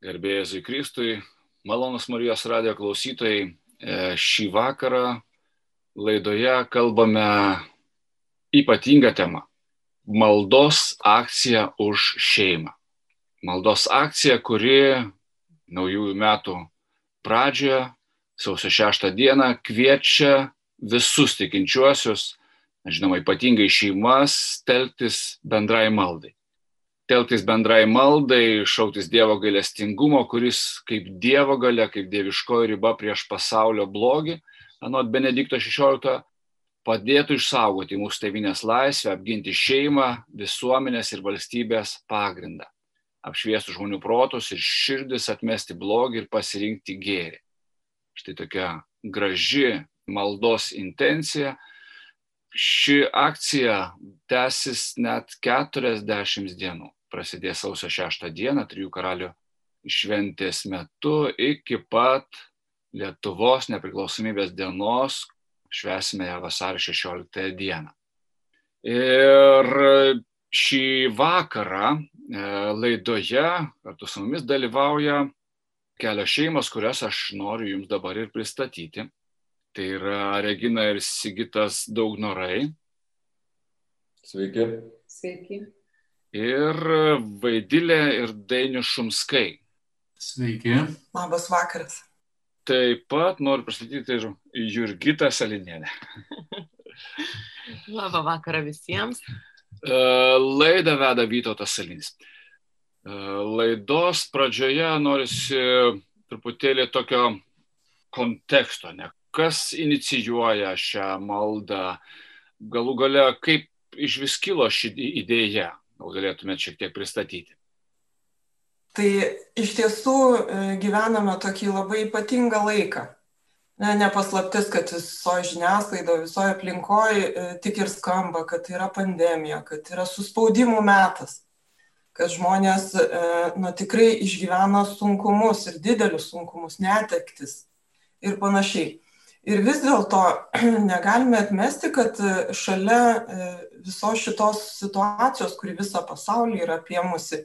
Gerbėjai Kristui, malonus Marijos radio klausytojai, e, šį vakarą laidoje kalbame ypatingą temą - maldos akcija už šeimą. Maldos akcija, kuri naujųjų metų pradžioje, sausio 6 dieną, kviečia visus tikinčiuosius, žinoma, ypatingai šeimas, telktis bendrai maldai telktis bendrai maldai, šauktis Dievo gailestingumo, kuris kaip Dievo gale, kaip dieviškoji riba prieš pasaulio blogį, anot Benedikto XVI, padėtų išsaugoti mūsų tevinės laisvę, apginti šeimą, visuomenės ir valstybės pagrindą, apšviestų žmonių protus ir širdis atmesti blogį ir pasirinkti gėrį. Štai tokia graži maldos intencija. Ši akcija tęsis net 40 dienų prasidės sausio 6 dieną, trijų karalių šventės metu iki pat Lietuvos nepriklausomybės dienos, švesime ją vasario 16 dieną. Ir šį vakarą e, laidoje kartu su mumis dalyvauja kelios šeimos, kurias aš noriu jums dabar ir pristatyti. Tai yra Regina ir Sigitas Daugnorai. Sveiki. Sveiki ir Vaidilė ir Dainius Šumskai. Sveiki. Labas vakaras. Taip pat noriu pristatyti ir Jurgitą Salinienę. Labą vakarą visiems. E, laidą veda Vytautas Salinis. E, laidos pradžioje norisi truputėlį tokio konteksto, ne? kas inicijuoja šią maldą, galų gale kaip iš vis kilo ši idėja, Gal galėtumėte šiek tiek pristatyti? Tai iš tiesų e, gyvename tokį labai ypatingą laiką. Ne, nepaslaptis, kad visoje žiniasklaidoje, visoje aplinkoje tik ir skamba, kad yra pandemija, kad yra suspaudimų metas, kad žmonės nu, tikrai išgyvena sunkumus ir didelius sunkumus, netektis ir panašiai. Ir vis dėlto negalime atmesti, kad šalia visos šitos situacijos, kuri visą pasaulį yra apiemusi,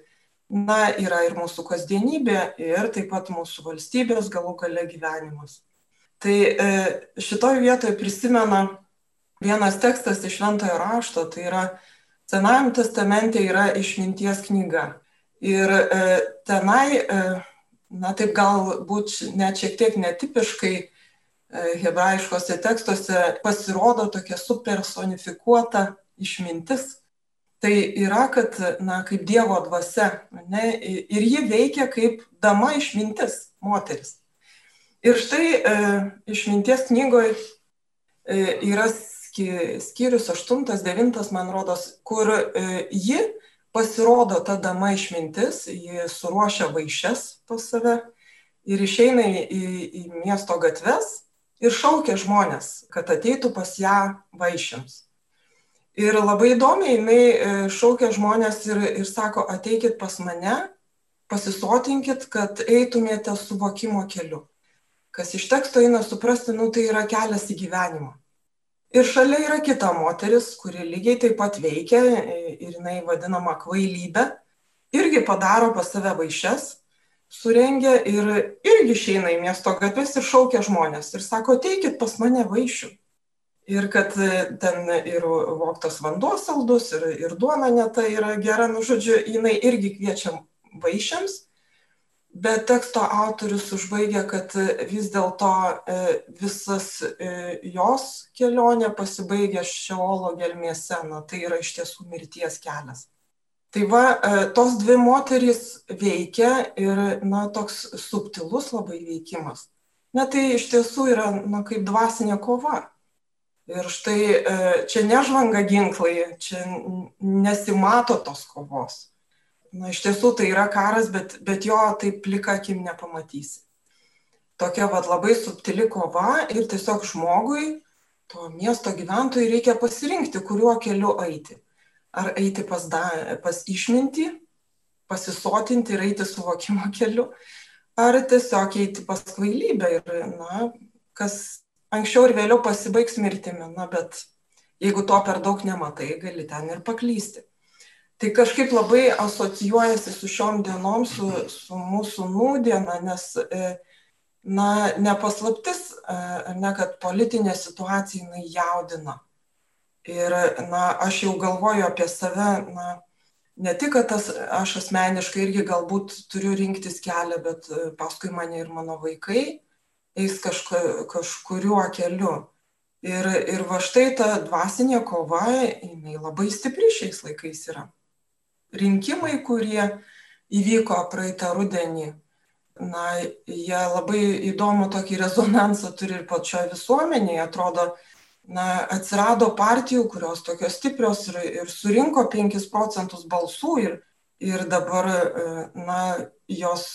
na, yra ir mūsų kasdienybė, ir taip pat mūsų valstybės galų gale gyvenimas. Tai e, šitoje vietoje prisimena vienas tekstas iš Šventojo rašto, tai yra Senajam testamente yra išminties knyga. Ir e, tenai, e, na taip galbūt net šiek tiek netipiškai, hebrajiškose tekstuose pasirodo tokia supersonifikuota išmintis tai yra, kad, na, kaip Dievo dvasia, ne, ir ji veikia kaip dama išmintis, moteris. Ir štai e, išminties knygoje e, yra skyrius 8-9, man rodos, kur e, ji pasirodo ta dama išmintis, ji suruošia vaišes pas save ir išeina į, į, į miesto gatves ir šaukia žmonės, kad ateitų pas ją vaišiams. Ir labai įdomiai jinai e, šaukia žmonės ir, ir sako, ateikit pas mane, pasisotinkit, kad eitumėte suvokimo keliu. Kas iš teksto eina suprasti, nu tai yra kelias į gyvenimą. Ir šalia yra kita moteris, kuri lygiai taip pat veikia e, ir jinai vadinama kvailybė, irgi padaro pas save vaišes, surengia ir irgi išeina į miesto gatves ir šaukia žmonės ir sako, teikit pas mane vaišių. Ir kad e, ten ir voktas vanduo saldus, ir, ir duona neta yra gera, nu žodžiu, jinai irgi kviečia vaišiams, bet teksto autorius užbaigia, kad vis dėlto e, visas e, jos kelionė pasibaigia šiolo gelmėse, na tai yra iš tiesų mirties kelias. Tai va, tos dvi moterys veikia ir, na, toks subtilus labai veikimas. Na tai iš tiesų yra, na, kaip dvasinė kova Ir štai e, čia nežvanga ginklai, čia nesimato tos kovos. Na, iš tiesų tai yra karas, bet, bet jo taip plika akim nepamatysi. Tokia vad labai subtili kova ir tiesiog žmogui, to miesto gyventojui reikia pasirinkti, kuriuo keliu eiti. Ar eiti pas, da, pas išmintį, pasisotinti ir eiti suvokimo keliu, ar tiesiog eiti pas kvailybę ir, na, kas anksčiau ir vėliau pasibaigs mirtimi, na bet jeigu to per daug nematai, gali ten ir paklysti. Tai kažkaip labai asocijuojasi su šiom dienom, su, su mūsų nūdiena, nes, e, na, nepaslaptis, e, ne, kad politinė situacija jinai jaudina. Ir, na, aš jau galvoju apie save, na, ne tik, kad tas, aš asmeniškai irgi galbūt turiu rinktis kelią, bet e, paskui mane ir mano vaikai eis kažku, kažkuriuo keliu. Ir, ir va štai ta dvasinė kova, jinai labai stipri šiais laikais yra rinkimai, kurie įvyko praeitą rudenį, na, jie labai įdomų tokį rezonansą turi ir pačioje visuomenėje. Atrodo, na, atsirado partijų, kurios tokios stiprios ir, ir surinko 5 procentus balsų ir, ir dabar, na, jos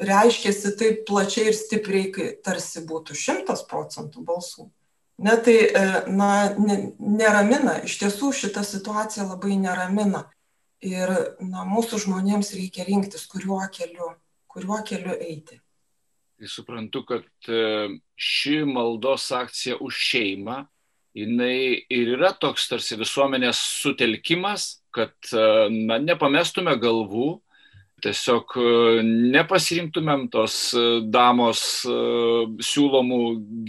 reiškėsi taip plačiai ir stipriai, kai tarsi būtų 100 procentų balsų. Ne, tai, na, neramina, iš tiesų šita situacija labai neramina. Ir na, mūsų žmonėms reikia rinktis, kuriuo keliu, kuriuo keliu eiti. Suprantu, kad e, ši maldos akcija už šeimą, jinai ir yra toks tarsi visuomenės sutelkimas, kad e, na, nepamestume galvų, tiesiog e, nepasirinktumėm tos damos siūlomų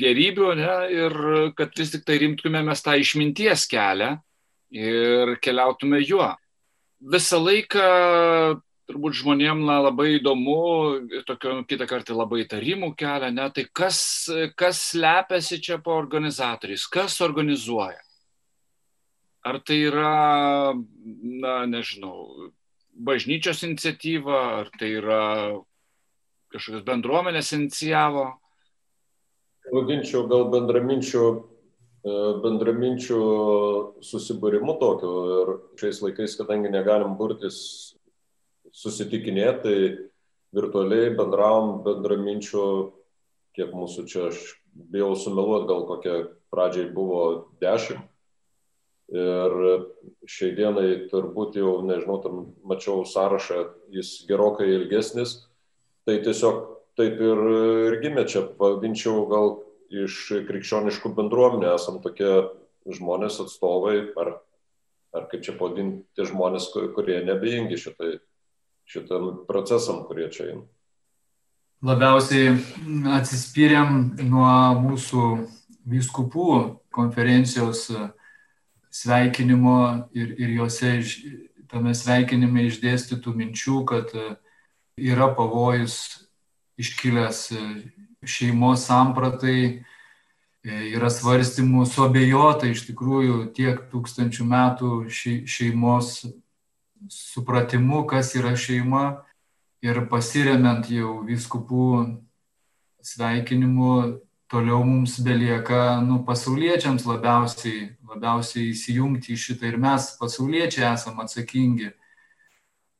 gerybių ne, ir kad vis tik tai rimtumėmės tą išminties kelią ir keliautume juo. Visą laiką turbūt žmonėm na, labai įdomu, tokio kitą kartą labai tarimų kelia, ne, tai kas, kas slepiasi čia po organizatoriais, kas organizuoja. Ar tai yra, na, nežinau, bažnyčios iniciatyva, ar tai yra kažkokios bendruomenės inicijavo? Vadinčiau gal bendraminčių E, bendraminčių susibūrimu tokiu. Ir šiais laikais, kadangi negalim burtis susitikinėti, tai virtualiai bendravom bendraminčių, kiek mūsų čia, aš bijau sumeluoti, gal kokia pradžiai buvo dešimt. Ir šiai dienai turbūt jau, nežinau, tam mačiau sąrašą, jis gerokai ilgesnis. Tai tiesiog taip ir, ir gimė čia, vadinčiau gal iš krikščioniškų bendruomenių esam tokie žmonės atstovai, ar, ar kaip čia pavadinti žmonės, kurie nebejingi šitai, šitam procesam, kurie čia eina. Labiausiai atsispyrėm nuo mūsų vyskupų konferencijos sveikinimo ir, ir juose tame sveikinime išdėstytų minčių, kad yra pavojus iškilęs šeimos sampratai, e, yra svarstymų suabejota iš tikrųjų tiek tūkstančių metų šeimos supratimu, kas yra šeima ir pasiremiant jau viskupų sveikinimu, toliau mums belieka nu, pasauliečiams labiausiai, labiausiai įsijungti į šitą ir mes pasauliečiai esame atsakingi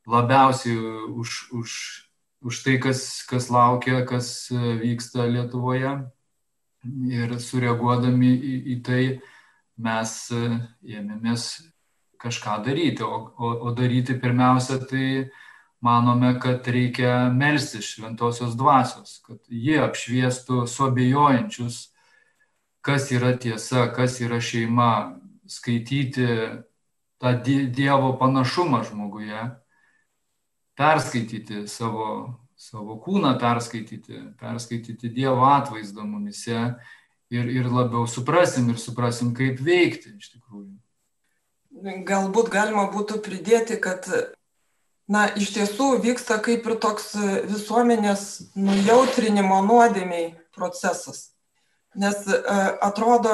labiausiai už, už už tai, kas, kas laukia, kas e, vyksta Lietuvoje. Ir sureaguodami į, į tai mes e, ėmėmės kažką daryti. O, o, o daryti pirmiausia, tai manome, kad reikia melsti šventosios dvasios, kad jie apšviestų suabejojančius, kas yra tiesa, kas yra šeima, skaityti tą Dievo panašumą žmoguje perskaityti savo, savo kūną, perskaityti, perskaityti Dievo atvaizdą mumise ir, ir labiau suprasim ir suprasim, kaip veikti iš tikrųjų. Galbūt galima būtų pridėti, kad na, iš tiesų vyksta kaip ir toks visuomenės nujautrinimo nuodėmiai procesas. Nes e, atrodo,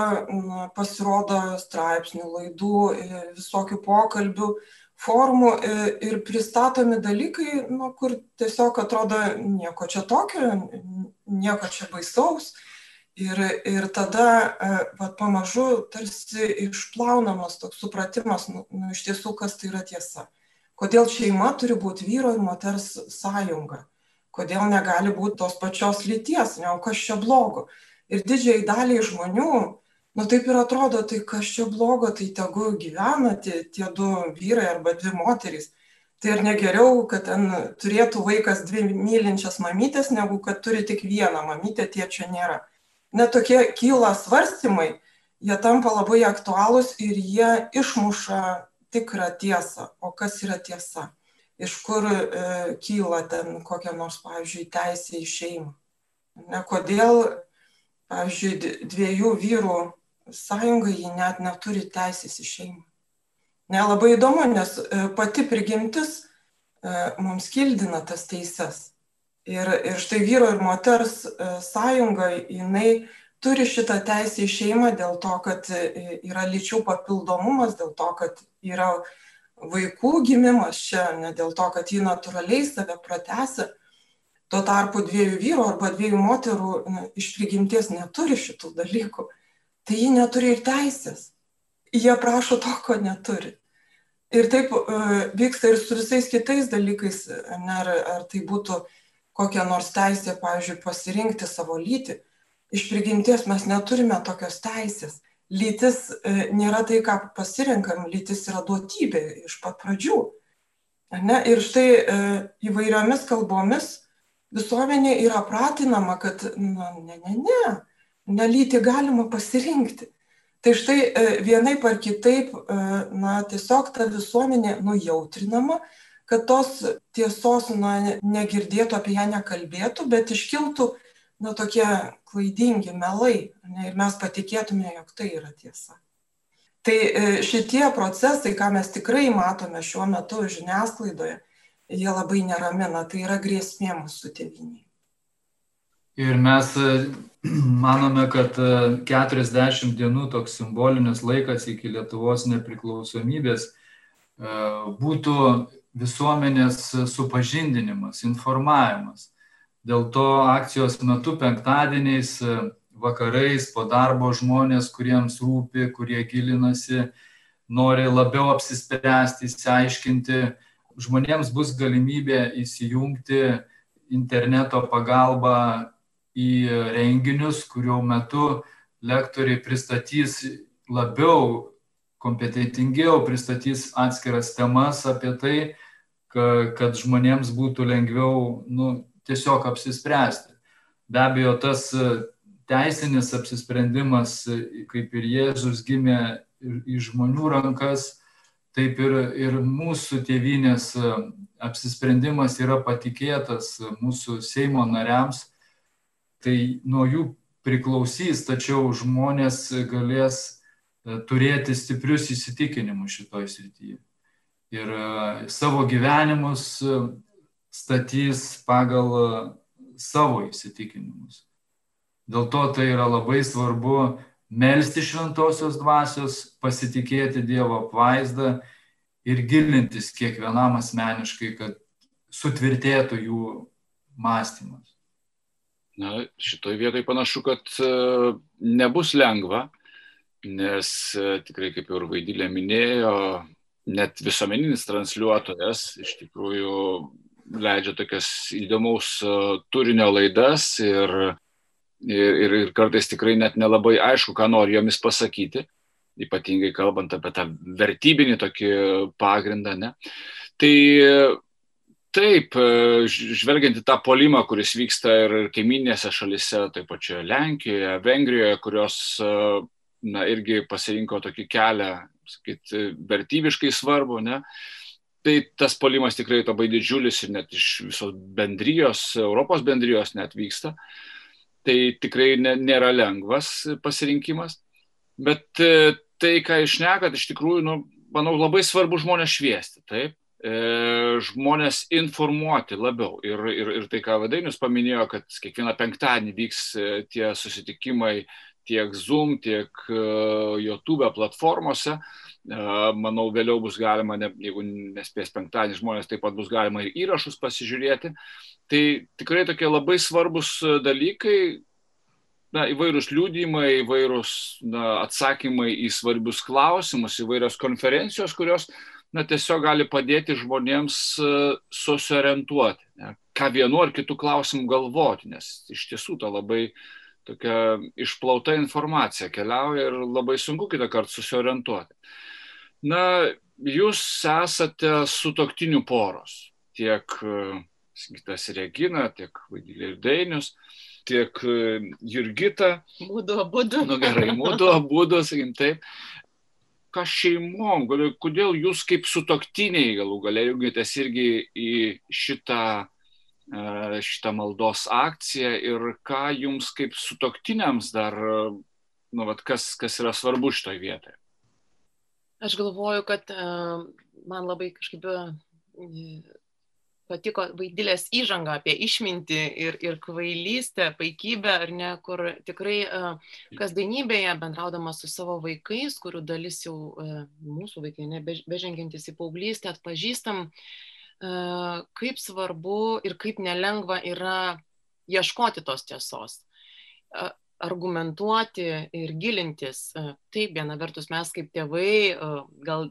pasirodo straipsnių, laidų, e, visokių pokalbių, formų ir pristatomi dalykai, nu, kur tiesiog atrodo nieko čia tokio, nieko čia baisaus. Ir, ir tada va, pamažu tarsi išplaunamas toks supratimas, nu, nu, iš tiesų, kas tai yra tiesa. Kodėl šeima turi būti vyro ir moters sąjunga. Kodėl negali būti tos pačios lyties, ne, o kas čia blogo. Ir didžiai daliai žmonių nu taip ir atrodo tai kas čia blogo tai tegu gyvena tie tie du vyrai arba dvi moterys tai ar ne geriau kad ten turėtų vaikas dvi mylinčias mamytes negu kad turi tik vieną mamytę tėčio nėra net tokie kyla svarstymai jie tampa labai aktualūs ir jie išmuša tikrą tiesą. O kas yra tiesa? Iš kur e, kyla ten kokia nors, pavyzdžiui, teisė į šeimą? Ne, kodėl, pavyzdžiui, dviejų vyrų sąjunga ji net neturi teisės į šeimą? Nelabai įdomu, nes e, pati prigimtis e, mums kildina tas teises. Ir, ir štai vyro ir moters e, sąjunga, jinai turi šitą teisę į šeimą dėl to, kad e, yra lyčių papildomumas, dėl to, kad yra vaikų gimimas čia, ne dėl to, kad ji natūraliai save pratęsia. Tuo tarpu dviejų vyrų arba dviejų moterų na, iš prigimties neturi šitų dalykų. Tai ji neturi ir teisės. Jie prašo to, ko neturi. Ir taip uh, vyksta ir su visais kitais dalykais, ne, ar, ar tai būtų kokią nors teisę, pavyzdžiui, pasirinkti savo lytį iš prigimties mes neturime tokios teisės. Lytis e, nėra tai, ką pasirinkam, lytis yra duotybė iš pat pradžių. Ne? Ir štai e, įvairiomis kalbomis visuomenė yra pratinama, kad, na, ne, ne, ne, nelyti galima pasirinkti. Tai štai e, vienai par kitaip, na, tiesiog ta visuomenė nujautrinama, kad tos tiesos, na, negirdėtų, apie ją nekalbėtų, bet iškiltų na, tokie klaidingi melai ne, ir mes patikėtume, jog tai yra tiesa. Tai e, šitie procesai, ką mes tikrai matome šiuo metu žiniasklaidoje, jie labai neramina, tai yra grėsmė mūsų tėviniai. Ir mes e, manome, kad 40 e, dienų toks simbolinis laikas iki Lietuvos nepriklausomybės būtų visuomenės supažindinimas, informavimas. Dėl to akcijos metu penktadieniais, e, vakarais po darbo žmonės, kuriems rūpi, kurie gilinasi, nori labiau apsispręsti, įsiaiškinti, žmonėms bus galimybė įsijungti interneto pagalba į renginius, kurių metu lektoriai pristatys labiau, kompetentingiau pristatys atskiras temas apie tai, kad žmonėms būtų lengviau nu, tiesiog apsispręsti. Be abejo, tas e, teisinis apsisprendimas, e, kaip ir Jėzus gimė į žmonių rankas, taip ir, ir mūsų tėvinės e, apsisprendimas yra patikėtas mūsų Seimo nariams. Tai nuo jų priklausys, tačiau žmonės galės turėti stiprius įsitikinimus šitoj srityje. Ir savo gyvenimus statys pagal e, savo įsitikinimus. Dėl to tai yra labai svarbu melstį šventosios dvasios, pasitikėti Dievo apvaizdą ir gilintis kiekvienam asmeniškai, kad sutvirtėtų jų mąstymas. Na, šitoj vietoj panašu, kad e, nebus lengva, nes e, tikrai, kaip ir Vaidylė minėjo, net visuomeninis transliuotojas iš tikrųjų leidžia tokias įdomaus e, turinio laidas ir, ir, ir, kartais tikrai net nelabai aišku, ką nori jomis pasakyti, ypatingai kalbant apie tą vertybinį tokį pagrindą. Ne? Tai taip, e, žvelgiant į tą polimą, kuris vyksta ir kaiminėse šalise, taip pačioje Lenkijoje, Vengrijoje, kurios e, na, irgi pasirinko tokį kelią, sakyt, vertybiškai svarbu, ne? tai tas polimas tikrai labai didžiulis ir net iš visos bendrijos, Europos bendrijos net vyksta. Tai tikrai ne, nėra lengvas pasirinkimas. Bet e, tai, ką išnekat, iš tikrųjų, nu, manau, labai svarbu žmonės šviesti. Taip, e, žmonės informuoti labiau. Ir, ir, ir tai, ką Vadainius paminėjo, kad kiekvieną penktadienį vyks e, tie susitikimai tiek Zoom, tiek YouTube platformose. Manau, vėliau bus galima, jeigu nespės penktadienį žmonės, taip pat bus galima ir įrašus pasižiūrėti. Tai tikrai tokie labai svarbus dalykai, na, įvairūs liūdimai, įvairūs na, atsakymai į svarbius klausimus, įvairios konferencijos, kurios na, tiesiog gali padėti žmonėms susiorientuoti, ne, ką vienu ar kitu klausimu galvoti, nes iš tiesų ta labai tokia išplauta informacija keliauja ir labai sunku kitą kartą susiorientuoti. Na, jūs esate sutoktinių poros. Tiek Sigitas ir Regina, tiek Vaidylė ir Dainius, tiek Jurgita. Būdu abudu. Nu gerai, būdu abudu, sakykim taip. kas šeimom, kodėl jūs kaip sutoktiniai galų galia jungiatės irgi į šitą, e, šitą maldos akciją ir ką jums kaip sutoktiniams dar, nu, vat, kas, kas yra svarbu šitoje vietoje? Aš galvoju, kad man labai kažkaip patiko vaidilės įžanga apie išmintį ir, ir kvailystę, paikybę, ar ne, kur tikrai kasdienybėje bendraudama su savo vaikais, kurių dalis jau mūsų vaikai, ne, bežengiantis į paauglystę, atpažįstam, uh, kaip svarbu ir kaip nelengva yra ieškoti tos tiesos. Uh, argumentuoti ir gilintis. Taip, viena vertus mes kaip tėvai, gal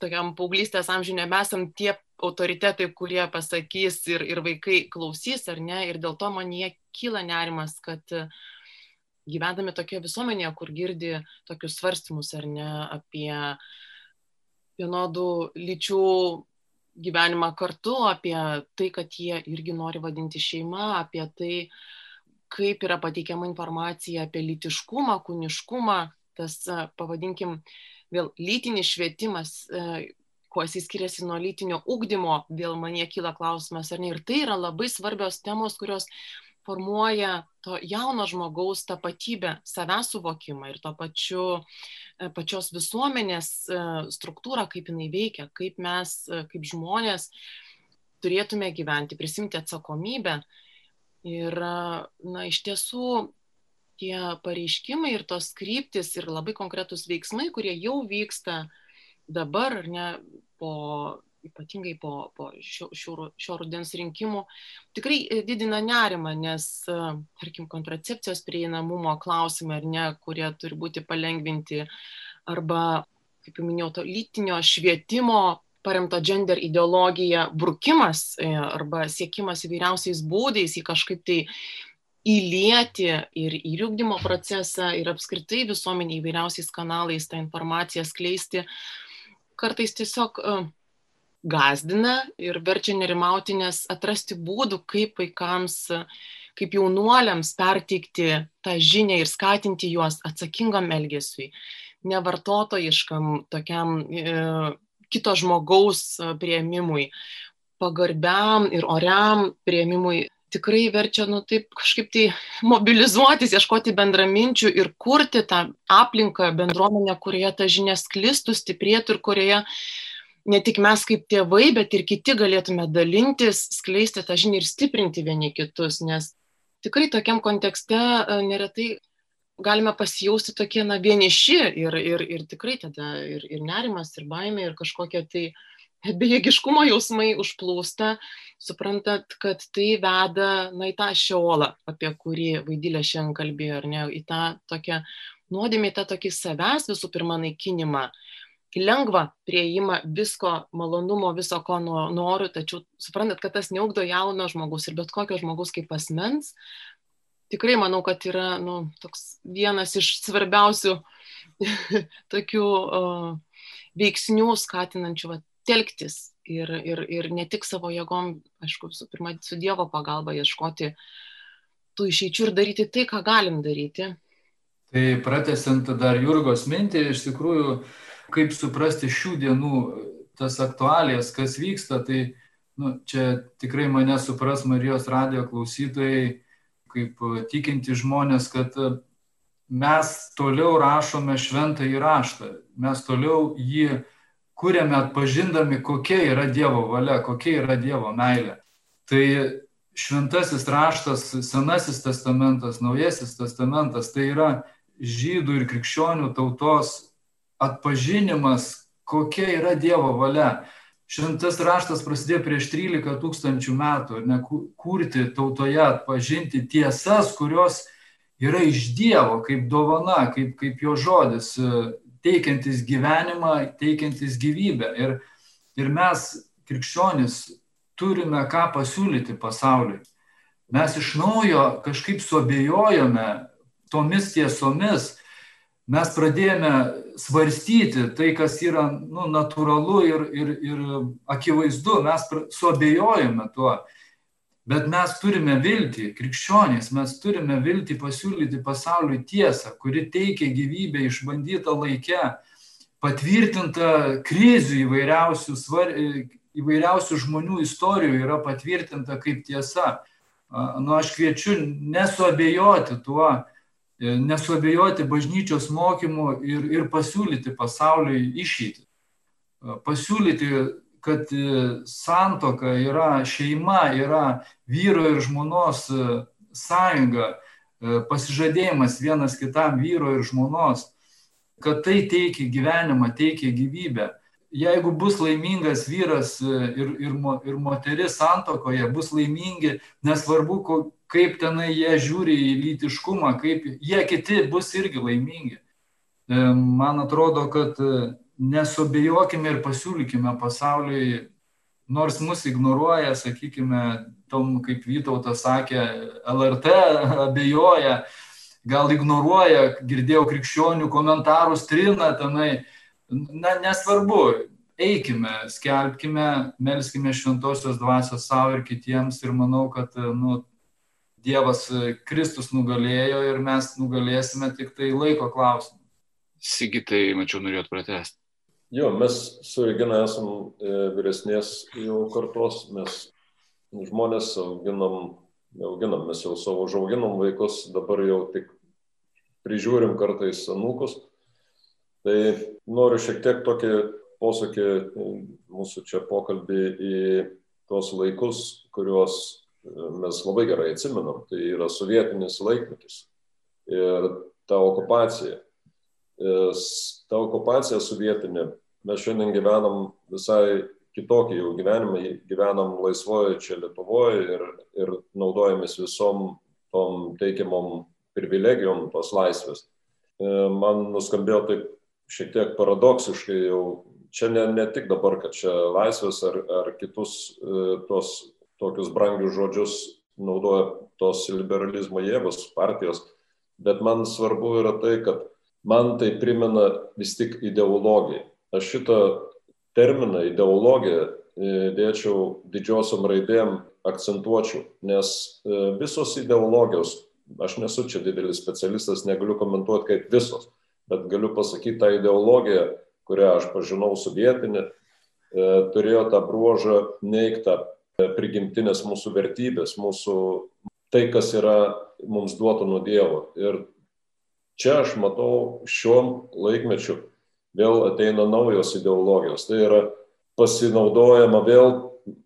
tokiam paauglystės amžiui nebesam tie autoritetai, kurie pasakys ir, ir vaikai klausys ar ne. Ir dėl to man jie kyla nerimas, kad gyvendami tokioje visuomenėje, kur girdi tokius svarstymus ar ne apie vienodų lyčių gyvenimą kartu, apie tai, kad jie irgi nori vadinti šeima, apie tai, kaip yra pateikiama informacija apie lytiškumą, kūniškumą, tas, pavadinkim, vėl lytinis švietimas, e, kuo jis skiriasi nuo lytinio ugdymo, vėl man jie kyla klausimas, ar ne. Ir tai yra labai svarbios temos, kurios formuoja to jauno žmogaus tapatybę, savęs suvokimą ir to pačiu e, pačios visuomenės e, struktūrą, kaip jinai veikia, kaip mes, kaip žmonės turėtume gyventi, prisimti atsakomybę. Ir, na, iš tiesų, tie pareiškimai ir tos kryptis ir labai konkretūs veiksmai, kurie jau vyksta dabar, ar ne, po, ypatingai po, po šio, šio, šio rudens rinkimų, tikrai didina nerimą, nes, tarkim, kontracepcijos prieinamumo klausimai, ar ne, kurie turi būti palengvinti, arba, kaip jau minėjau, to lytinio švietimo paremto gender ideologija brukimas e, arba siekimas įvairiausiais būdais į kažkaip tai įlieti ir į ugdymo procesą, ir apskritai visuomenį įvairiausiais kanalais tą informaciją skleisti, kartais tiesiog uh, gazdina ir verčia nerimauti, nes atrasti būdų, kaip vaikams, kaip jaunuoliams perteikti tą žinią ir skatinti juos atsakingam elgesiui, nevartotojiškam tokiam e, kito žmogaus prieimimui, pagarbiam ir oriam prieimimui tikrai verčia, nu taip kažkaip tai mobilizuotis, ieškoti bendraminčių ir kurti tą aplinką, bendruomenę, kurioje ta žinia sklistų, stiprėtų ir kurioje ne tik mes kaip tėvai, bet ir kiti galėtume dalintis, skleisti tą žinią ir stiprinti vieni kitus, nes tikrai tokiam kontekste e, neretai galime pasijausti tokie, na, vieniši ir, ir, ir tikrai tada ir, ir nerimas, ir baimė, ir kažkokie tai uh, bejėgiškumo jausmai užplūsta, suprantat, kad tai veda na, į tą šiolą, apie kurį Vaidylė šiandien kalbėjo, ar ne, į tą tokią nuodėmį, tą tokį savęs visų pirma naikinimą, į lengvą prieimą visko, malonumo, viso ko noriu, tačiau suprantat, kad tas neugdo jauno žmogus ir bet kokio žmogus kaip asmens, tikrai manau, kad yra nu, toks vienas iš svarbiausių tokių uh, veiksnių skatinančių va, telktis ir, ir, ir ne tik savo jėgom, aišku, su pirma, su Dievo pagalba ieškoti tų išeičių ir daryti tai, ką galim daryti. Tai pratesiant dar Jurgos mintį, iš tikrųjų, kaip suprasti šių dienų tas aktualijas, kas vyksta, tai nu, čia tikrai mane supras Marijos radio klausytojai, kaip tikinti žmonės, kad mes toliau rašome šventą įraštą, mes toliau jį kuriame atpažindami, kokia yra Dievo valia, kokia yra Dievo meilė. Tai šventasis raštas, senasis testamentas, naujasis testamentas, tai yra žydų ir krikščionių tautos atpažinimas, kokia yra Dievo valia. Šventas raštas prasidėjo prieš 13 tūkstančių metų, ne kurti tautoje, atpažinti tiesas, kurios yra iš Dievo, kaip dovana, kaip, kaip jo žodis, teikiantis gyvenimą, teikiantis gyvybę. Ir, ir mes, krikščionis, turime ką pasiūlyti pasauliui. Mes iš naujo kažkaip suabejojome tomis tiesomis, mes pradėjome svarstyti tai, kas yra nu, natūralu ir, ir, ir akivaizdu, mes suabejojame tuo. Bet mes turime viltį, krikščionys, mes turime viltį pasiūlyti pasauliui tiesą, kuri teikia gyvybę išbandytą laikę, patvirtinta krizių įvairiausių, svar, įvairiausių žmonių istorijų yra patvirtinta kaip tiesa. Nu, aš kviečiu nesuabejoti tuo, nesuabejoti bažnyčios mokymu ir, ir pasiūlyti pasauliui išeitį. Pasiūlyti, kad santoka yra šeima, yra vyro ir žmonos sąjunga, pasižadėjimas vienas kitam vyro ir žmonos, kad tai teikia gyvenimą, teikia gyvybę. Jeigu bus laimingas vyras ir, ir, ir moteris santokoje, bus laimingi, nesvarbu, kaip tenai jie žiūri į lytiškumą, kaip jie kiti bus irgi laimingi. Man atrodo, kad nesobijokime ir pasiūlykime pasauliui, nors mus ignoruoja, sakykime, tom, kaip Vytautas sakė, LRT abejoja, gal ignoruoja, girdėjau krikščionių komentarus, trina tenai. Na, nesvarbu, eikime, skelbkime, melskime šventosios dvasios savo ir kitiems ir manau, kad nu, Dievas Kristus nugalėjo ir mes nugalėsime tik tai laiko klausimą. Sigitai, mačiau, norėjot pratesti. Jo, mes su Regina esam e, vyresnės jau kartos, mes žmonės auginam, auginam, mes jau savo užauginom vaikus, dabar jau tik prižiūrim kartais anūkus. Tai noriu šiek tiek tokį posakį mūsų čia pokalbį į tuos laikus, kuriuos mes labai gerai atsimenam. Tai yra sovietinis laikmetis ir ta okupacija. Ta okupacija sovietinė, mes šiandien gyvenam visai kitokį jau gyvenimą, gyvenam laisvoje čia Lietuvoje ir, ir naudojamės visom tom teikiamom privilegijom tos laisvės. E, man nuskambėjo taip šiek tiek paradoksiškai jau, čia ne, ne tik dabar, kad čia laisvės ar, ar kitus e, tos tokius brangius žodžius naudoja tos liberalizmo jėgos partijos, bet man svarbu yra tai, kad man tai primena vis tik ideologiją. Aš šitą terminą ideologiją e, dėčiau didžiosiom raidėm, akcentuočiau, nes e, visos ideologijos, aš nesu čia didelis specialistas, negaliu komentuoti kaip visos, bet galiu pasakyti tą ideologiją, kurią aš pažinau sovietinį, e, turėjo tą bruožą neigtą prigimtinės mūsų vertybės, mūsų tai, kas yra mums duota nuo Dievo. Ir čia aš matau šiuo laikmečiu vėl ateina naujos ideologijos. Tai yra pasinaudojama vėl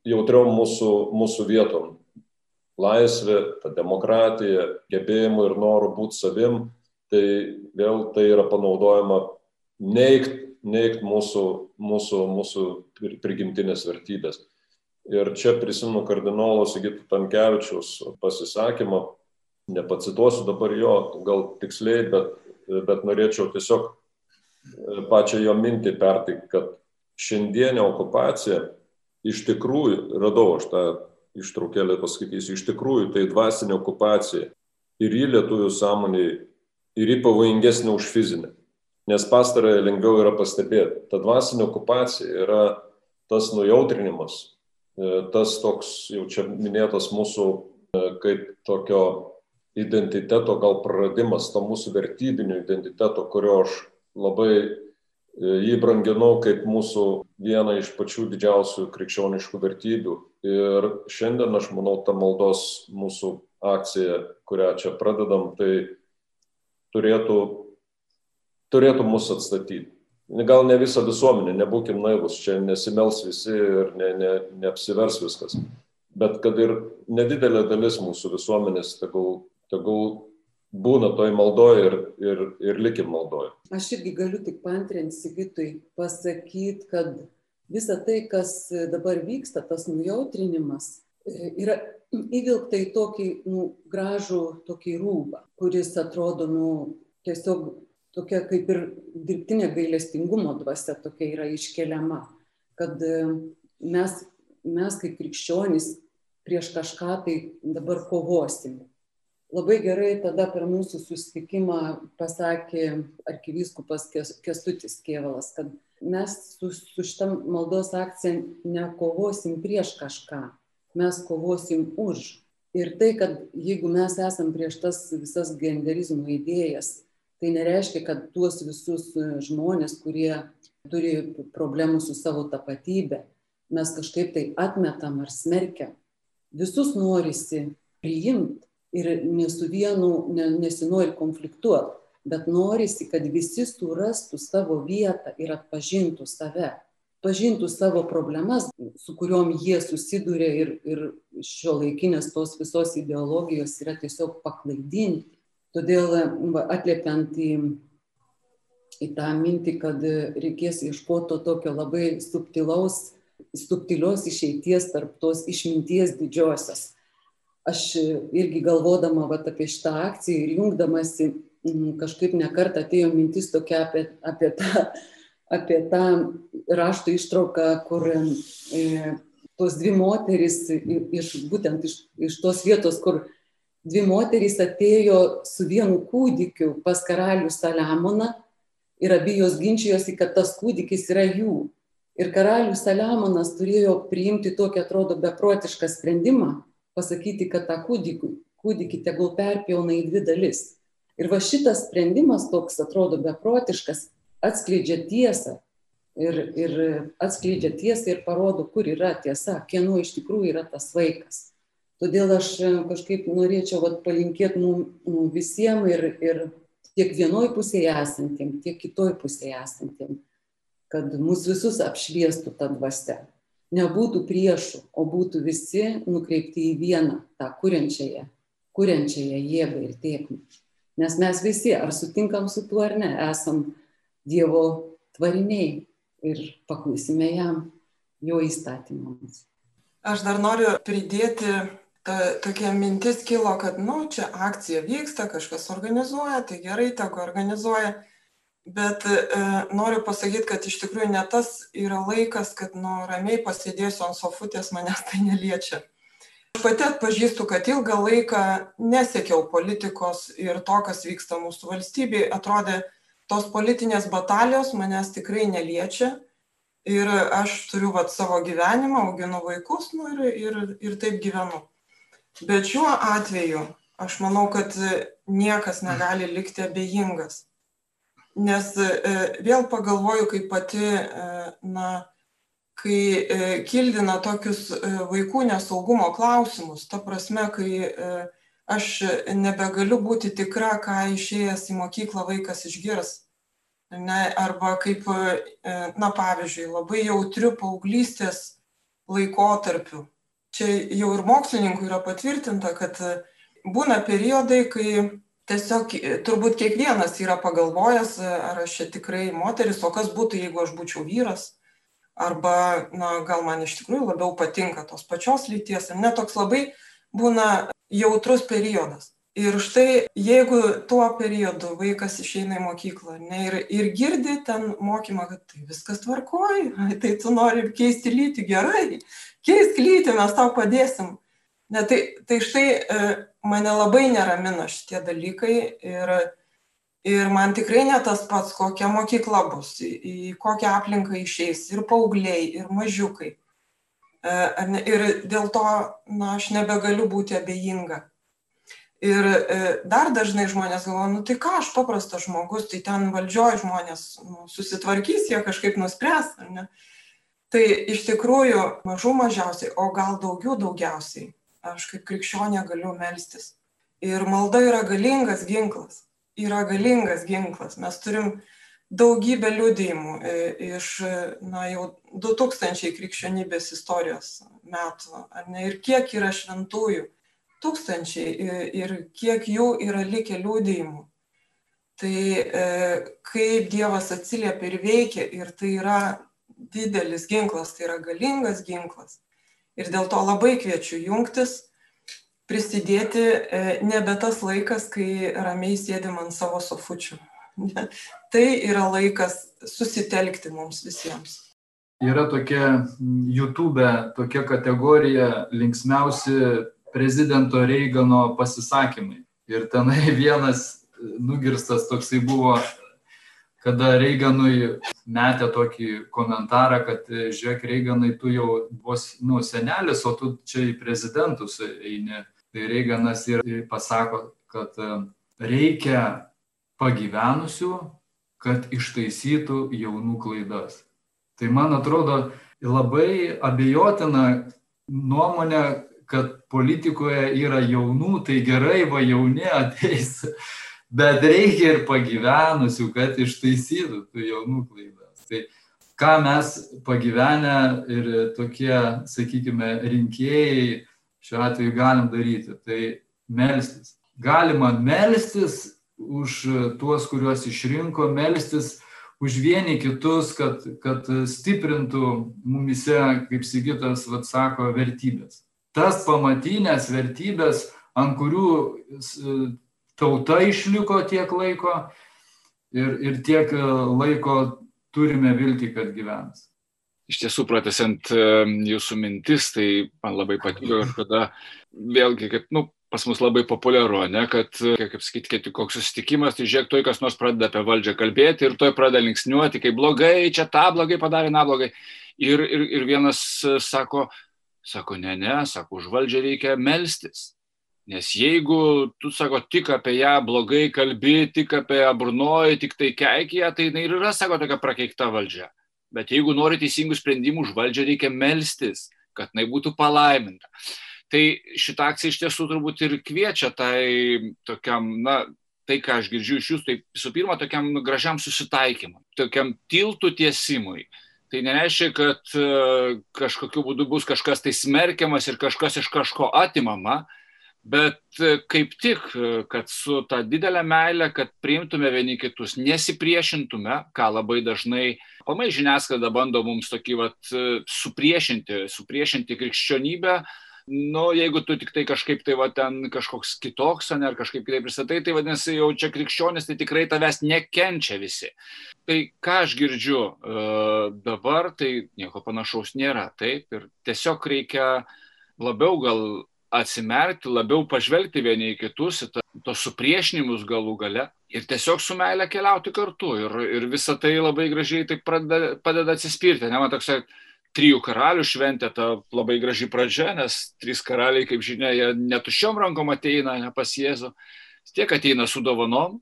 jautriom mūsų, mūsų vietom. Laisvė, ta demokratija, gebėjimų ir norų būti savim, tai vėl tai yra panaudojama neigt, neigt mūsų, mūsų, mūsų prigimtinės vertybės. Ir čia prisimenu kardinolo Sigito Tankievičiaus pasisakymą, nepacituosiu dabar jo, gal tiksliai, bet, bet norėčiau tiesiog pačią jo mintį perteikti, kad šiandienė okupacija iš tikrųjų, radau aš tą ištraukėlę paskaitysiu, iš tikrųjų tai dvasinė okupacija ir į lietuvių sąmonį ir į pavojingesnė už fizinę. Nes pastarąją lengviau yra pastebėti. Ta dvasinė okupacija yra tas nujautrinimas, E, tas toks jau čia minėtas mūsų e, kaip tokio identiteto gal praradimas, to mūsų vertybinio identiteto, kurio aš labai e, jį branginau kaip mūsų vieną iš pačių didžiausių krikščioniškų vertybių. Ir šiandien aš manau, ta maldos mūsų akcija, kurią čia pradedam, tai turėtų, turėtų mus atstatyti gal ne visą visuomenę, nebūkim naivus, čia nesimels visi ir ne, ne, neapsivers viskas, bet kad ir nedidelė dalis mūsų visuomenės tegul, tegul būna toj maldoje ir, ir, ir likim maldoje. Aš irgi galiu tik pantrinti Sigitui, pasakyti, kad visa tai, kas dabar vyksta, tas nujautrinimas, yra įvilkta į tokį nu, gražų tokį rūbą, kuris atrodo nu, tiesiog tokia kaip ir dirbtinė gailestingumo dvasia tokia yra iškeliama, kad e, mes, mes kaip krikščionys prieš kažką tai dabar kovosim. Labai gerai tada per mūsų susitikimą pasakė arkivyskupas Kestutis Kievalas, kad mes su, su šitą maldos akcija nekovosim prieš kažką, mes kovosim už. Ir tai, kad jeigu mes esam prieš tas visas genderizmo idėjas, tai nereiškia, kad tuos visus e, žmonės, kurie turi problemų su savo tapatybė, mes kažkaip tai atmetam ar smerkiam. Visus norisi priimti ir ne su vienu ne, nesinori konfliktuoti, bet norisi, kad visi surastų savo vietą ir atpažintų save pažintų savo problemas, su kuriuom jie susiduria ir, ir šio laikinės tos visos ideologijos yra tiesiog paklaidinti. Todėl atliepiant į, į tą mintį, kad reikės ieškoti to tokio labai subtilaus, subtilios išeities tarp tos išminties didžiosios. Aš irgi galvodama vat, apie šitą akciją ir jungdamasi kažkaip nekart atėjo mintis tokia apie, apie tą apie tą rašto ištrauką, kur e, tos dvi moterys, iš, būtent iš, iš tos vietos, kur dvi moterys atėjo su vienu kūdikiu pas karalių Saliamoną ir abi jos ginčijosi, kad tas kūdikis yra jų. Ir karalius Saliamonas turėjo priimti tokį, atrodo, beprotišką sprendimą, pasakyti, kad tą kūdikį, kūdikį tegul perpjauna į dvi dalis. Ir va šitas sprendimas toks atrodo beprotiškas, atskleidžia tiesą ir, ir atskleidžia tiesą ir parodo, kur yra tiesa, kieno iš tikrųjų yra tas vaikas. Todėl aš kažkaip norėčiau vat, palinkėti mums visiems ir, ir tiek vienoj pusėje esantiem, tiek kitoj pusėje esantiem, kad mus visus apšviestų tą dvasę. Nebūtų priešų, o būtų visi nukreipti į vieną, tą kuriančiąją, kuriančiąją jėgą ir tėkmę. Nes mes visi, ar sutinkam su tuo ar ne, esam Dievo tvariniai ir paklusime jam, jo įstatymams. Aš dar noriu pridėti, ta, tokia mintis kilo, kad, nu, čia akcija vyksta, kažkas organizuoja, tai gerai, tegu organizuoja, bet e, noriu pasakyti, kad iš tikrųjų ne tas yra laikas, kad, nu, ramiai pasėdėsiu ant sofutės, manęs tai neliečia. Aš pati atpažįstu, kad ilgą laiką nesiekiau politikos ir to, kas vyksta mūsų valstybėje, atrodė, tos politinės batalijos manęs tikrai neliečia. Ir aš turiu vat, savo gyvenimą, auginu vaikus nu, ir, ir, ir taip gyvenu. Bet šiuo atveju aš manau, kad niekas negali likti abejingas. Nes e, vėl pagalvoju, kaip pati, e, na, kai e, kildina tokius vaikų nesaugumo klausimus, ta prasme, kai aš nebegaliu būti tikra, ką išėjęs į mokyklą vaikas išgirs. Ne, arba kaip, e, na pavyzdžiui, labai jautriu paauglystės laikotarpiu. Čia jau ir mokslininkų yra patvirtinta, kad būna periodai, kai tiesiog turbūt kiekvienas yra pagalvojęs, ar aš čia tikrai moteris, o kas būtų, jeigu aš būčiau vyras. Arba, na, gal man iš tikrųjų labiau patinka tos pačios lyties. Ir netoks labai būna jautrus periodas. Ir štai jeigu tuo periodu vaikas išeina į mokyklą ne, ir, ir girdi ten mokymą, kad tai viskas tvarkoja, tai tu nori keisti lytį, gerai, keisk lytį, mes tau padėsim. Ne, tai, tai štai e, mane labai neramina šitie dalykai ir, ir man tikrai ne tas pats, kokia mokykla bus, į kokią aplinką išeis ir paaugliai, ir mažiukai. E, ir dėl to na, aš nebegaliu būti abejinga. Ir e, dar dažnai žmonės galvoja, nu tai ką, aš paprastas žmogus, tai ten valdžioje žmonės nu, susitvarkys, jie kažkaip nuspręs. Tai iš tikrųjų mažų mažiausiai, o gal daugiau daugiausiai, aš kaip krikščionė galiu melstis. Ir malda yra galingas ginklas. Yra galingas ginklas. Mes turim uh, daugybę liudijimų e, iš na, jau 2000 krikščionybės istorijos metų, ne, ir kiek yra šventųjų, tūkstančiai ir kiek jų yra likę liudijimų. Tai e, kaip Dievas atsiliepia ir veikia, ir tai yra didelis ginklas, tai yra galingas ginklas. Ir dėl to labai kviečiu jungtis, prisidėti, e, nebe tas laikas, kai ramiai sėdim ant savo sofučių. tai yra laikas susitelkti mums visiems. Yra tokia YouTube, tokia kategorija linksmiausi prezidento Reigano pasisakymai. Ir tenai vienas nugirstas toksai buvo, kada Reiganui metė tokį komentarą, kad žiūrėk, Reiganai, tu jau bus, nu, senelis, o tu čia į prezidentus eini. Tai Reiganas ir pasako, kad reikia pagyvenusių, kad ištaisytų jaunų klaidas. Tai man atrodo labai abejotina nuomonė, kad politikoje yra jaunų, tai gerai, va jauni ateis, bet reikia ir pagyvenusių, kad ištaisytų tų jaunų klaidas. Tai ką mes pagyvenę ir tokie, sakykime, rinkėjai šiuo atveju galim daryti, tai melstis. Galima melstis už tuos, kuriuos išrinko, melstis už vieni kitus, kad, kad stiprintų mumise, kaip Sigitas vat, sako, vertybės. Tas pamatinės vertybės, ant kurių tauta išliko tiek laiko ir, ir tiek laiko turime vilti, kad gyvens. Iš tiesų, pratesiant jūsų mintis, tai man labai patiko ir tada vėlgi, kaip, nu, pas mus labai populiaru, ne, kad, kaip sakyti, kai tik koks susitikimas, tai žiūrėk, toj kas nors pradeda apie valdžią kalbėti ir toj pradeda linksniuoti, kaip blogai, čia tą blogai padarė, na blogai. Ir, ir, ir vienas sako, sako, ne, ne, sako, už valdžią reikia melstis. Nes jeigu tu, sako, tik apie ją blogai kalbi, tik apie ją burnoji, tik tai keikia, tai jinai ir yra, sako, tokia prakeikta valdžia. Bet jeigu nori teisingų sprendimų, už valdžią reikia melstis, kad jinai būtų palaiminta. Tai šitą akciją iš tiesų turbūt ir kviečia tai tokiam, na, tai, ką aš girdžiu iš jūsų, tai visų pirma, tokiam gražiam susitaikymui, tokiam tiltų tiesimui. Tai nereiškia, kad e, kažkokiu būdu bus kažkas tai smerkiamas ir kažkas iš kažko atimama, bet e, kaip tik, e, kad su ta didelė meilė, kad priimtume vieni kitus, nesipriešintume, ką labai dažnai, pamai žiniasklaida bando mums tokį vat, supriešinti, supriešinti krikščionybę, nu, jeigu tu tik tai kažkaip tai va ten kažkoks kitoks, ne, ar kažkaip kitaip pristatai, tai vadinasi, jau čia krikščionis, tai tikrai tavęs nekenčia visi. Tai ką aš girdžiu uh, dabar, tai nieko panašaus nėra, taip, ir tiesiog reikia labiau gal atsimerkti, labiau pažvelgti vieni į kitus, į tos supriešinimus galų gale ir tiesiog su meilė keliauti kartu. Ir, ir visa tai labai gražiai tai pradeda, padeda atsispirti. Ne, man toksai trijų karalių šventė, ta labai graži pradžia, nes trys karaliai, kaip žinia, jie netušiom rankom ateina, ne pas Jėzų, tiek ateina su dovanom,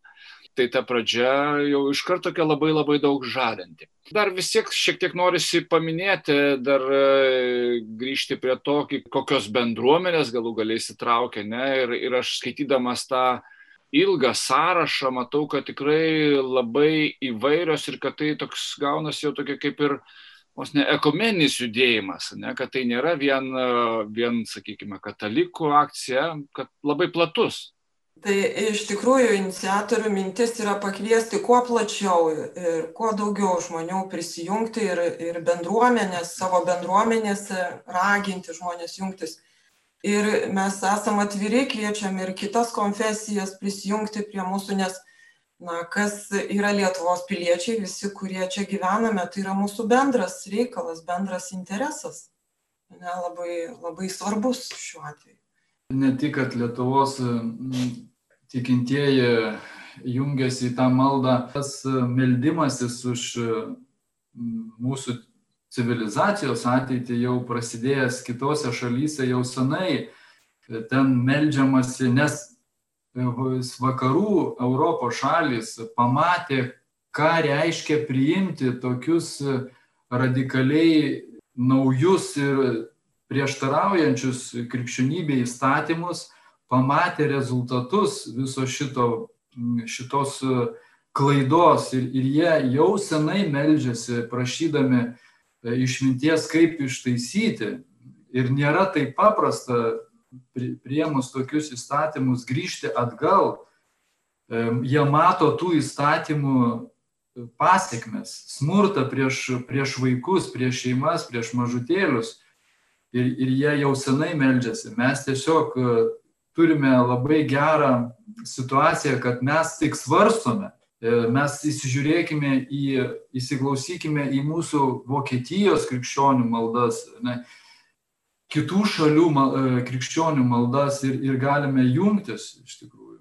tai ta pradžia jau iš karto tokia labai labai daug žadanti. Dar vis tiek šiek tiek norisi paminėti, dar e, grįžti prie to, kokios bendruomenės galų galiai įsitraukia, ne, ir, ir aš skaitydamas tą ilgą sąrašą matau, kad tikrai labai įvairios ir kad tai toks gaunasi jau tokia kaip ir vos ne ekumeninis judėjimas, ne, kad tai nėra vien, vien, sakykime, katalikų akcija, kad labai platus. Tai iš tikrųjų iniciatorių mintis yra pakviesti kuo plačiau ir kuo daugiau žmonių prisijungti ir, ir bendruomenės, savo bendruomenėse raginti žmonės jungtis. Ir mes esame atviri, kviečiam ir kitas konfesijas prisijungti prie mūsų, nes na kas yra lietuvos piliečiai visi kurie čia gyvename tai yra mūsų bendras reikalas bendras interesas. Ne labai labai svarbus šiuo atveju. Ne tik kad lietuvos tikintieji jungiasi į tą maldą. Tas meldimasis už mūsų civilizacijos ateitį jau prasidėjęs kitose šalyse jau senai ten meldžiamasi, nes vakarų Europos šalis pamatė, ką reiškia priimti tokius radikaliai naujus ir prieštaraujančius krikščionybė įstatymus, pamatė rezultatus viso šito, šitos klaidos ir, ir jie jau senai meldžiasi prašydami išminties, kaip ištaisyti. Ir nėra taip paprasta priemus tokius įstatymus grįžti atgal, jie mato tų įstatymų pasiekmes, smurtą prieš, prieš vaikus, prieš šeimas, prieš mažutėlius. Ir, ir jie jau senai meldžiasi. Mes tiesiog e, turime labai gerą situaciją, kad mes tik svarstome. E, mes įsižiūrėkime į, įsiklausykime į mūsų Vokietijos krikščionių maldas. Ne, kitų šalių e, krikščionių maldas ir, ir galime jungtis iš tikrųjų.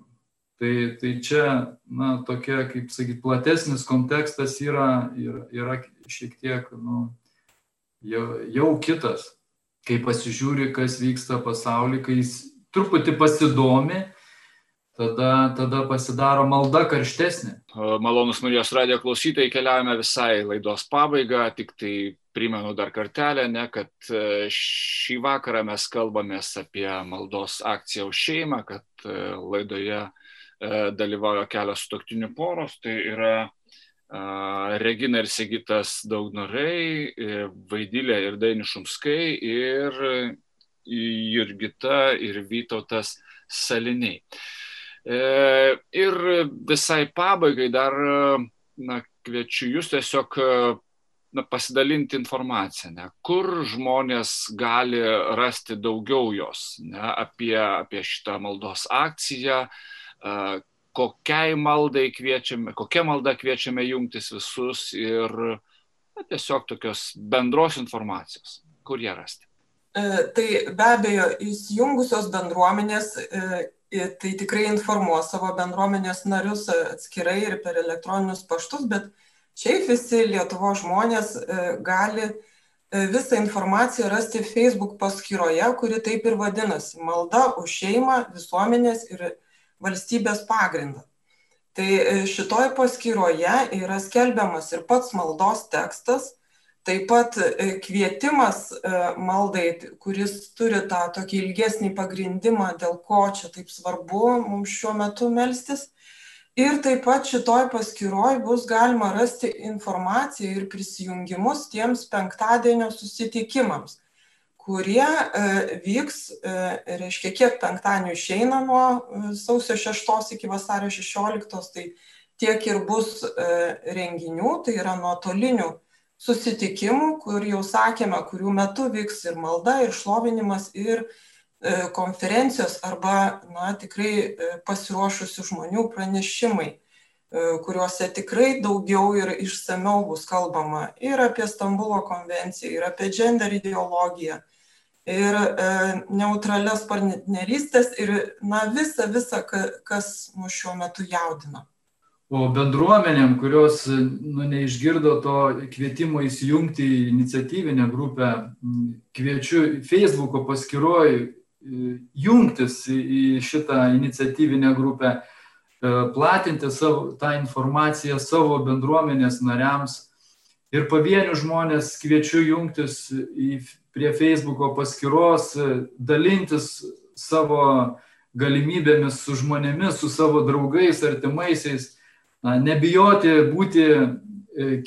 Tai, tai čia, na, tokia, kaip sakyt, platesnis kontekstas yra, yra, yra šiek tiek, nu, jau, jau kitas, kai pasižiūri, kas vyksta pasaulyje, kai jis truputį pasidomi, tada, tada pasidaro malda karštesnė. Malonus Marijos radio klausytojai keliaujame visai laidos pabaigą, tik tai primenu dar kartelę, ne, kad e, šį vakarą mes kalbamės apie maldos akciją už šeimą, kad e, laidoje e, dalyvauja kelios sutoktinių poros, tai yra Regina ir Sigitas Daugnorai, Vaidylė ir Dainišumskai ir Jurgita ir Vytautas Saliniai. Ir visai pabaigai dar na, kviečiu jūs tiesiog na, pasidalinti informaciją, ne, kur žmonės gali rasti daugiau jos ne, apie, apie šitą maldos akciją, kokiai maldai kviečiame, kokia malda kviečiame jungtis visus ir na, tiesiog tokios bendros informacijos, kur ją rasti. E, tai be abejo, įsijungusios bendruomenės e, tai tikrai informuos savo bendruomenės narius atskirai ir per elektroninius paštus, bet šiaip visi Lietuvo žmonės e, gali e, visą informaciją rasti Facebook paskyroje, kuri taip ir vadinasi - Malda už šeimą, visuomenės ir valstybės pagrindą. Tai e, šitoj paskyroje yra skelbiamas ir pats maldos tekstas, Taip pat kvietimas maldai, kuris turi tą tokį ilgesnį pagrindimą, dėl ko čia taip svarbu mums šiuo metu melstis. Ir taip pat šitoj paskiroj bus galima rasti informaciją ir prisijungimus tiems penktadienio susitikimams, kurie e, vyks, reiškia, kiek penktadienio išeina nuo sausio 6 iki vasario 16, tai tiek ir bus renginių, tai yra nuotolinių susitikimų, kur jau sakėme, kurių metu vyks ir malda, ir šlovinimas, ir e, konferencijos arba, na, tikrai e, pasiruošusių žmonių pranešimai, e, kuriuose tikrai daugiau ir išsameu bus kalbama ir apie Stambulo konvenciją, ir apie gender ideologiją, ir e, neutralias partnerystės, ir, na, visa, visa, kas mus šiuo metu jaudina. O bendruomenėm, kurios nu, neišgirdo to kvietimo įsijungti į iniciatyvinę grupę, kviečiu Facebook'o paskiroj e, jungtis į šitą iniciatyvinę grupę, e, platinti savo, tą informaciją savo bendruomenės nariams. Ir pavienių žmonės kviečiu jungtis į, prie Facebook'o paskyros, dalintis savo galimybėmis su žmonėmis, su savo draugais, artimaisiais nebijoti būti e,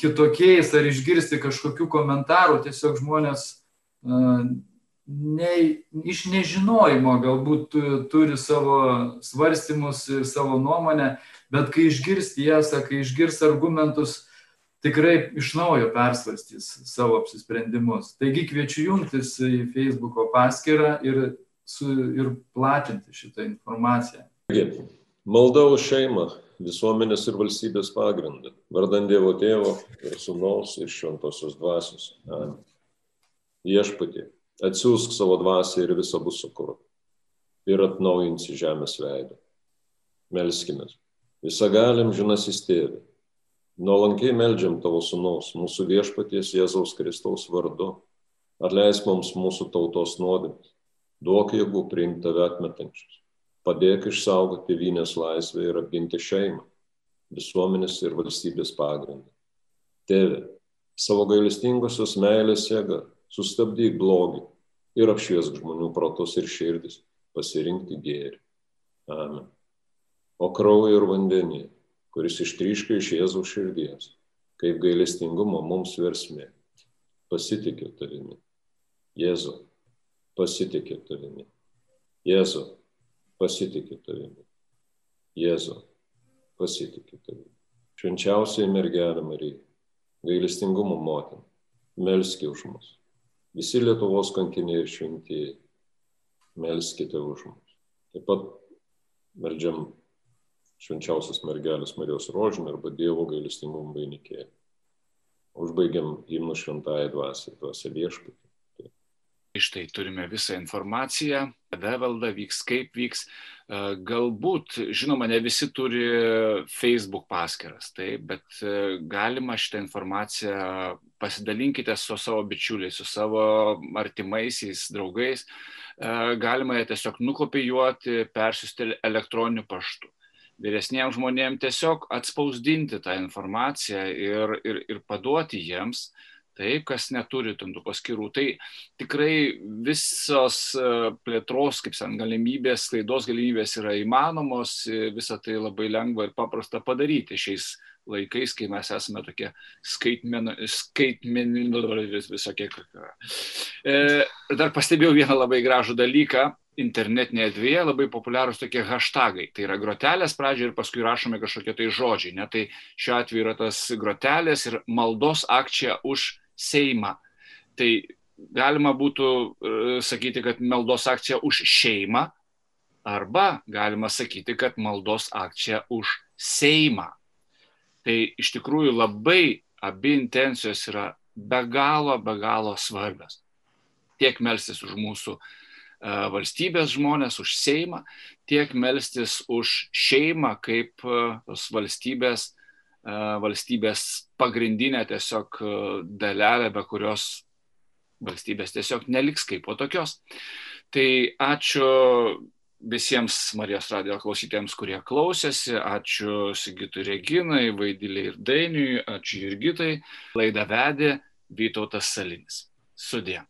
kitokiais ar išgirsti kažkokių komentarų, tiesiog žmonės ne, iš nežinojimo galbūt turi savo svarstymus ir savo nuomonę, bet kai išgirs tiesą, kai išgirs argumentus, tikrai iš naujo persvarstys savo apsisprendimus. Taigi kviečiu jungtis į Facebook'o paskyrą ir, su, ir platinti šitą informaciją. Malda už šeimą visuomenės ir valstybės pagrindą. Vardant Dievo Tėvo ir Sūnaus ir Šventosios Dvasios. Amen. Viešpatį, atsiųsk savo dvasę ir visa bus sukurta. Ir atnaujinsi žemės veidą. Melskime. Visagalim žinasis tėvė. Nuolankiai meldžiam tavo Sūnaus, mūsų viešpaties Jėzaus Kristaus vardu. Atleisk mums mūsų tautos nuodėmes. Duok jėgų priimti tave atmetančius padėk išsaugoti tėvynės laisvę ir apginti šeimą, visuomenės ir valstybės pagrindą. Tėve, savo gailestingosios meilės jėga, sustabdyk blogį ir apšviesk žmonių protus ir širdis, pasirinkti gėrį. Amen. O kraujo ir vandenį, kuris ištryškia iš Jėzaus širdies, kaip gailestingumo mums versmė, pasitikė tavimi. Jėzu, pasitikė tavimi. Jėzu, pasitikė tavimi. Jėzu, pasitikė tavimi. Švenčiausiai mergelė Marija, gailestingumo motina, melskite už mus. Visi Lietuvos kankiniai ir šventieji, melskite už mus. Taip pat meldžiam švenčiausias mergelės Marijos rožinį arba Dievo gailestingumo vainikėlį. Užbaigiam himnu šventąją dvasę, dvasę viešpatį. Štai turime visą informaciją, kada valda vyks, kaip vyks. E, galbūt, žinoma, ne visi turi Facebook paskyras, tai, bet e, galima šitą informaciją pasidalinkite su savo bičiuliais, su savo artimaisiais, draugais. galima ją tiesiog nukopijuoti, persiųsti elektroniniu paštu. Vyresniems žmonėms tiesiog atspausdinti tą informaciją ir, ir, ir paduoti jiems, taip, kas neturi tų paskirų. Tai tikrai visos plėtros, kaip sen, galimybės, klaidos galimybės yra įmanomos, visą tai labai lengva ir paprasta padaryti šiais laikais, kai mes esame tokie skaitmeniniai vis, visokie. E, dar pastebėjau vieną labai gražų dalyką. Internetinėje erdvėje labai populiarūs tokie hashtagai. Tai yra grotelės pradžioje ir paskui rašomi kažkokie tai žodžiai. Ne? Tai šiuo atveju yra tas grotelės ir maldos akcija už Seimą. Tai galima būtų sakyti, kad maldos akcija už šeimą arba galima sakyti, kad maldos akcija už Seimą. Tai iš tikrųjų labai abi intencijos yra be galo, be galo svarbios. Tiek melstis už mūsų valstybės žmonės, už Seimą, tiek melstis už šeimą kaip tos valstybės, valstybės pagrindinė tiesiog dalelė, be kurios valstybės tiesiog neliks kaip po tokios. Tai ačiū visiems Marijos radio klausytėjams, kurie klausėsi. Ačiū Sigitui Reginai, Vaidiliai ir Dainiui, ačiū Jurgitai. Laidą vedė Vytautas Salinis. Sudė.